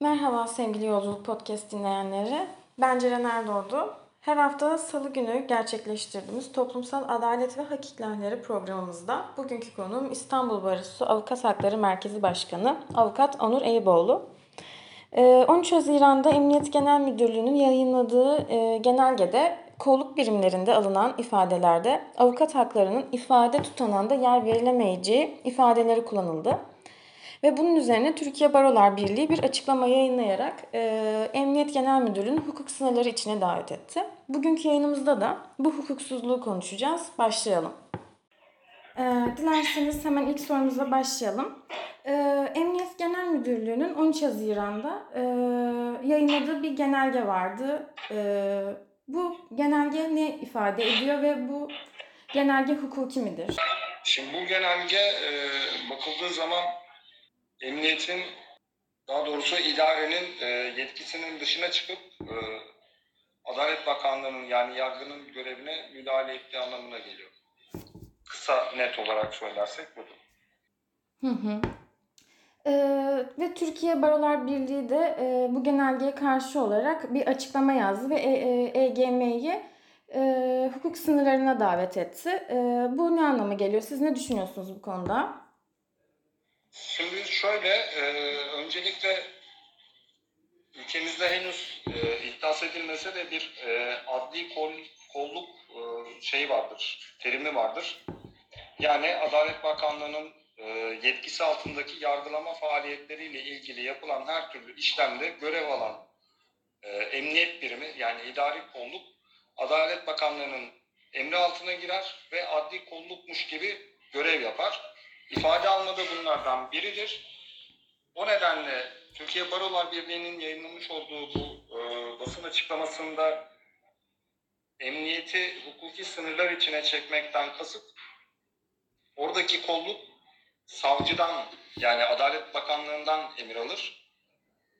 Merhaba sevgili Yolculuk Podcast dinleyenleri. Ben Ceren Erdoğdu. Her hafta salı günü gerçekleştirdiğimiz Toplumsal Adalet ve Hak İhlalleri programımızda bugünkü konuğum İstanbul Barosu Avukat Hakları Merkezi Başkanı Avukat Onur Eyüboğlu. 13 Ee, Haziran'da Emniyet Genel Müdürlüğü'nün yayınladığı e, genelgede kolluk birimlerinde alınan ifadelerde avukat haklarının ifade tutanağında yer verilemeyeceği ifadeleri kullanıldı. Ve bunun üzerine Türkiye Barolar Birliği bir açıklama yayınlayarak e, Emniyet Genel Müdürlüğü'nün hukuk sınırları içine davet etti. Bugünkü yayınımızda da bu hukuksuzluğu konuşacağız. Başlayalım. E, dilerseniz hemen ilk sorumuza başlayalım. E, Emniyet Genel Müdürlüğü'nün 13 Haziran'da e, yayınladığı bir genelge vardı. E, bu genelge ne ifade ediyor ve bu genelge hukuki midir? Şimdi bu genelge e, bakıldığı zaman emniyetin daha doğrusu idarenin e, yetkisinin dışına çıkıp e, Adalet Bakanlığı'nın yani yargının görevine müdahale ettiği anlamına geliyor. Kısa net olarak söylersek budur. Hı hı. Ee, ve Türkiye Barolar Birliği de e, bu genelgeye karşı olarak bir açıklama yazdı ve e, e, EGM'yi e, hukuk sınırlarına davet etti. E, bu ne anlama geliyor? Siz ne düşünüyorsunuz bu konuda? Şimdi şöyle, e, öncelikle ülkemizde henüz e, iddias edilmese de bir e, adli kol, kolluk e, şey vardır, terimi vardır. Yani Adalet Bakanlığı'nın e, yetkisi altındaki yargılama faaliyetleriyle ilgili yapılan her türlü işlemde görev alan e, emniyet birimi yani idari kolluk Adalet Bakanlığı'nın emri altına girer ve adli kollukmuş gibi görev yapar. İfade alma da bunlardan biridir. O nedenle Türkiye Barolar Birliği'nin yayınlamış olduğu bu e, basın açıklamasında emniyeti hukuki sınırlar içine çekmekten kasıt oradaki kolluk savcıdan yani Adalet Bakanlığı'ndan emir alır.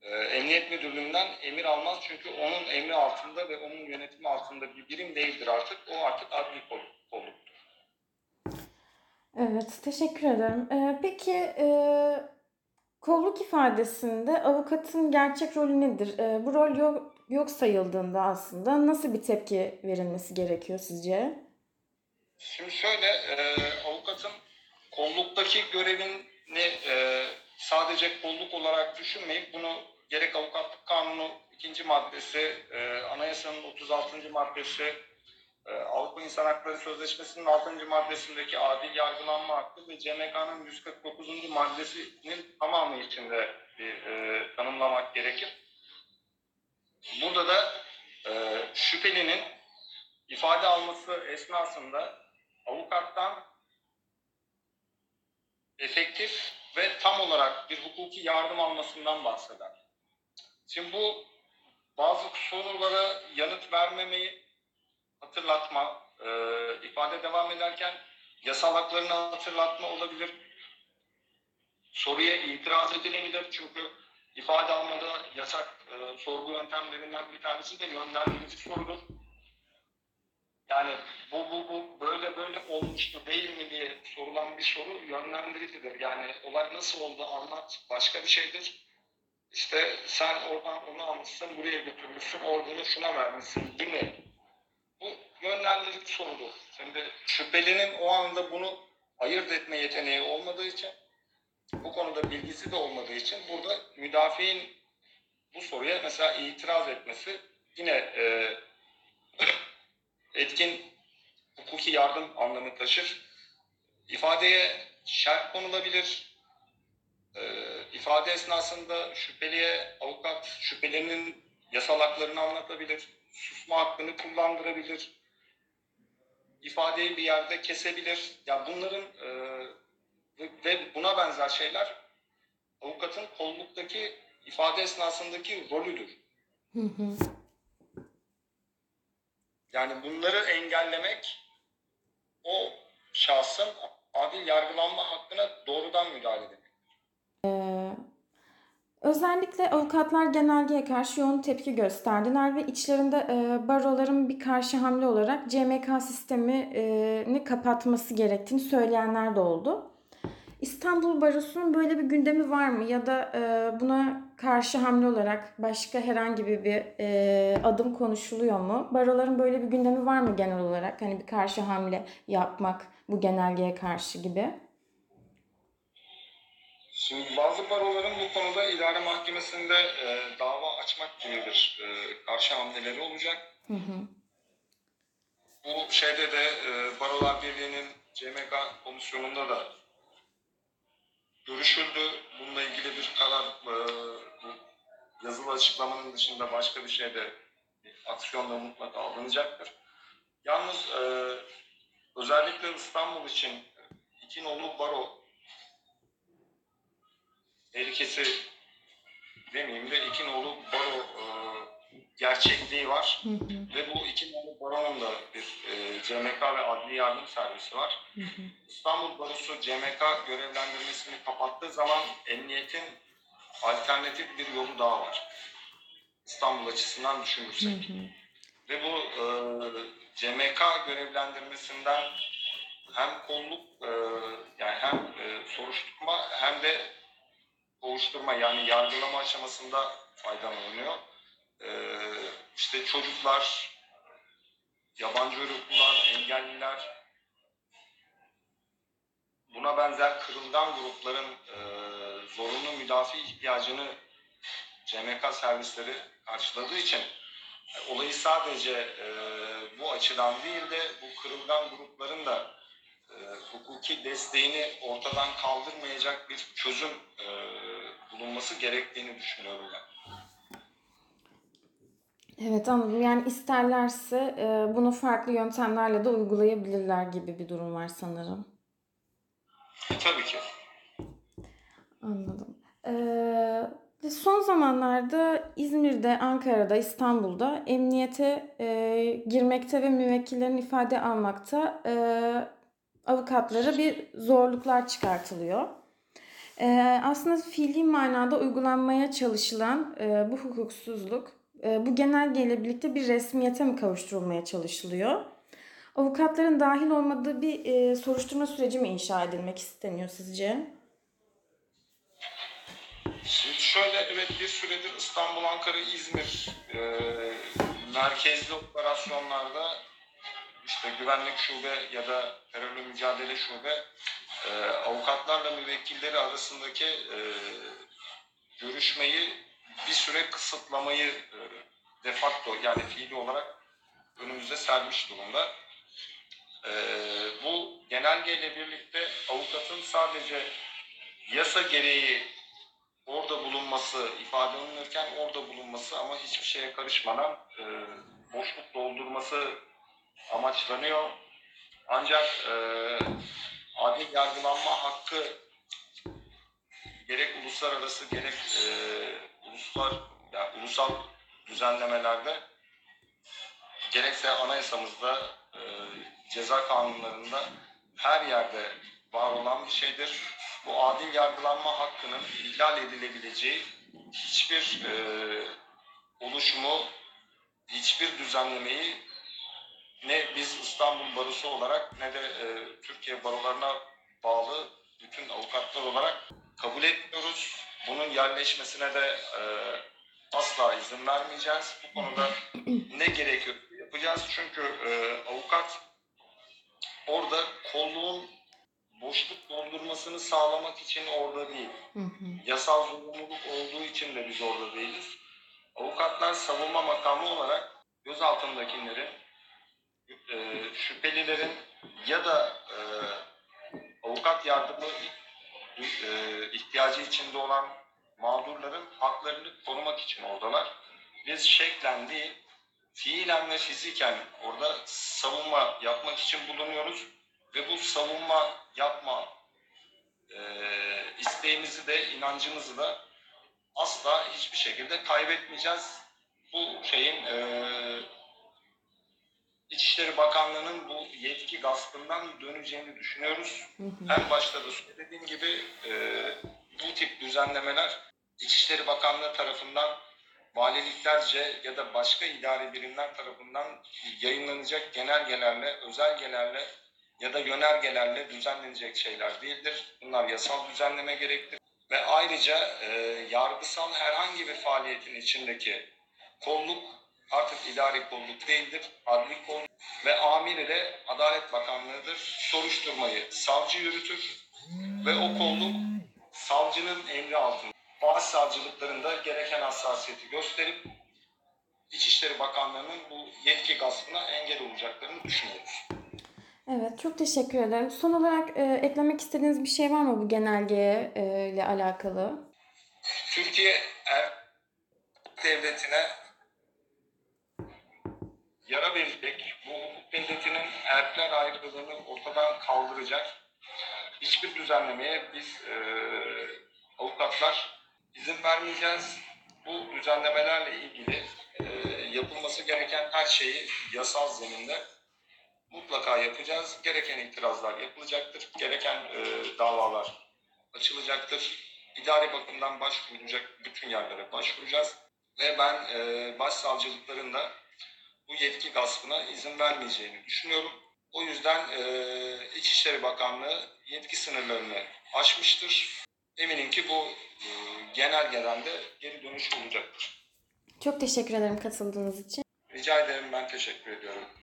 E, Emniyet Müdürlüğü'nden emir almaz çünkü onun emri altında ve onun yönetimi altında bir birim değildir artık. O artık adli kolluk. Evet, teşekkür ederim. Ee, peki e, kolluk ifadesinde avukatın gerçek rolü nedir? E, bu rol yok, yok sayıldığında aslında nasıl bir tepki verilmesi gerekiyor sizce? Şimdi şöyle, e, avukatın kolluktaki görevini e, sadece kolluk olarak düşünmeyip bunu gerek avukatlık kanunu ikinci maddesi, e, anayasanın 36. maddesi, Avrupa İnsan Hakları Sözleşmesi'nin 6. maddesindeki adil yargılanma hakkı ve CMK'nın 149. maddesinin tamamı içinde bir e, tanımlamak gerekir. Burada da e, şüphelinin ifade alması esnasında avukattan efektif ve tam olarak bir hukuki yardım almasından bahseder. Şimdi bu bazı sorulara yanıt vermemeyi hatırlatma, e, ifade devam ederken yasal haklarını hatırlatma olabilir. Soruya itiraz edilebilir çünkü ifade almada yasak e, sorgu yöntemlerinden bir tanesi de yönlendirici sorudur. Yani bu bu bu böyle böyle olmuştu değil mi diye sorulan bir soru yönlendiricidir. Yani olay nasıl oldu anlat başka bir şeydir. İşte sen oradan onu almışsın buraya götürmüşsün ordunu şuna vermişsin değil yönlendirici sorudur. Şimdi şüphelinin o anda bunu ayırt etme yeteneği olmadığı için bu konuda bilgisi de olmadığı için burada müdafiğin bu soruya mesela itiraz etmesi yine e, etkin hukuki yardım anlamı taşır. İfadeye şerh konulabilir. Ee, ifade esnasında şüpheliye avukat şüphelinin yasal haklarını anlatabilir. Susma hakkını kullandırabilir. İfadeyi bir yerde kesebilir. Ya bunların e, ve, ve buna benzer şeyler avukatın kolluktaki ifade esnasındaki rolüdür. Hı hı. Yani bunları engellemek o şahsın adil yargılanma hakkına doğrudan müdahale demek. Ee, özellikle avukatlar genelgeye karşı yoğun tepki gösterdiler ve içlerinde e, baroların bir karşı hamle olarak CMK sistemini kapatması gerektiğini söyleyenler de oldu. İstanbul Barosu'nun böyle bir gündemi var mı? Ya da e, buna karşı hamle olarak başka herhangi bir e, adım konuşuluyor mu? Baroların böyle bir gündemi var mı genel olarak? Hani bir karşı hamle yapmak bu genelgeye karşı gibi. Şimdi bazı baroların bu konuda idare mahkemesinde e, dava açmak gibi bir e, karşı hamleleri olacak. Hı hı. Bu şeyde de e, Barolar Birliği'nin CMK komisyonunda da görüşüldü. Bununla ilgili bir karar e, bu yazılı açıklamanın dışında başka bir şeyde bir aksiyon da mutlaka alınacaktır. Yalnız e, özellikle İstanbul için iki nolu baro tehlikesi demeyeyim de iki nolu baro e, gerçekliği var. Hı hı. Ve bu iki nolu baronun da bir e, CMK ve adli yardım servisi var. Hı hı. İstanbul Barosu CMK görevlendirmesini kapattığı zaman emniyetin alternatif bir yolu daha var. İstanbul açısından Hı düşünürsek. hı. Ve bu e, CMK görevlendirmesinden hem kolluk e, yani hem e, soruşturma hem de kovuşturma yani yargılama aşamasında faydalanıyor. E, işte çocuklar, yabancı uyruklular, engelliler buna benzer kırılgan grupların e, zorunlu müdafi ihtiyacını CMK servisleri karşıladığı için e, olayı sadece e, bu açıdan değil de bu kırılgan grupların da e, hukuki desteğini ortadan kaldırmayacak bir çözüm e, bulunması gerektiğini düşünüyorum ben. Evet anladım. Yani isterlerse e, bunu farklı yöntemlerle de uygulayabilirler gibi bir durum var sanırım. E, tabii ki. Anladım. Ee, son zamanlarda İzmir'de, Ankara'da, İstanbul'da emniyete e, girmekte ve müvekkillerin ifade almakta e, avukatlara bir zorluklar çıkartılıyor. E, aslında fiili manada uygulanmaya çalışılan e, bu hukuksuzluk e, bu genelgeyle birlikte bir resmiyete mi kavuşturulmaya çalışılıyor? Avukatların dahil olmadığı bir e, soruşturma süreci mi inşa edilmek isteniyor sizce? Şimdi şöyle evet bir süredir İstanbul, Ankara, İzmir e, merkezli operasyonlarda işte güvenlik şube ya da terörle mücadele şube e, avukatlarla müvekkilleri arasındaki e, görüşmeyi bir süre kısıtlamayı e, de facto yani fiili olarak önümüze sermiş durumda. E, bu genelgeyle birlikte avukatın sadece yasa gereği orada bulunması, ifade alınırken orada bulunması ama hiçbir şeye karışmadan e, boşluk doldurması amaçlanıyor. Ancak e, adil yargılanma hakkı gerek uluslararası gerek e, uluslar yani ulusal düzenlemelerde gerekse anayasamızda e, ceza kanunlarında her yerde var olan bir şeydir. Bu adil yargılanma hakkının ihlal edilebileceği hiçbir e, oluşumu, hiçbir düzenlemeyi ne biz İstanbul Barosu olarak ne de e, Türkiye barolarına bağlı bütün avukatlar olarak kabul etmiyoruz. Bunun yerleşmesine de e, asla izin vermeyeceğiz. Bu konuda ne gerekiyor yapacağız. Çünkü e, avukat orada kolluğun boşluk doldurmasını sağlamak için orada değil. Hı hı. Yasal zorunluluk olduğu için de biz orada değiliz. Avukatlar savunma makamı olarak gözaltındakilerin, e, şüphelilerin ya da e, avukat yardımı e, ihtiyacı içinde olan mağdurların haklarını korumak için oradalar. Biz şeklen değil, fiilen ve fiziken orada savunma yapmak için bulunuyoruz ve bu savunma yapma e, isteğimizi de inancımızı da asla hiçbir şekilde kaybetmeyeceğiz. Bu şeyin e, İçişleri Bakanlığı'nın bu yetki gaspından döneceğini düşünüyoruz. Hı hı. En başta da söylediğim gibi e, bu tip düzenlemeler İçişleri Bakanlığı tarafından valiliklerce ya da başka idari birimler tarafından yayınlanacak genelgelerle, özelgelerle ya da yönergelerle düzenlenecek şeyler değildir. Bunlar yasal düzenleme gerektirir. Ve ayrıca e, yargısal herhangi bir faaliyetin içindeki kolluk artık idari kolluk değildir, adli kolluk ve amir ile Adalet Bakanlığı'dır. Soruşturmayı savcı yürütür ve o kolluk savcının emri altında. Bazı savcılıklarında gereken hassasiyeti gösterip İçişleri Bakanlığı'nın bu yetki gaspına engel olacaklarını düşünüyoruz. Evet, çok teşekkür ederim. Son olarak e, eklemek istediğiniz bir şey var mı bu genelge e, ile alakalı? Türkiye er devletine yara verecek, bu hukuk devletinin erkler ayrılığını ortadan kaldıracak hiçbir düzenlemeye biz e, avukatlar izin vermeyeceğiz. Bu düzenlemelerle ilgili e, yapılması gereken her şeyi yasal zeminde mutlaka yapacağız. Gereken itirazlar yapılacaktır. Gereken e, davalar açılacaktır. İdari bakımdan başvurulacak bütün yerlere başvuracağız. Ve ben e, başsavcılıkların da bu yetki gaspına izin vermeyeceğini düşünüyorum. O yüzden e, İçişleri Bakanlığı yetki sınırlarını aşmıştır. Eminim ki bu e, genelgeden de geri dönüş olacaktır. Çok teşekkür ederim katıldığınız için. Rica ederim ben teşekkür ediyorum.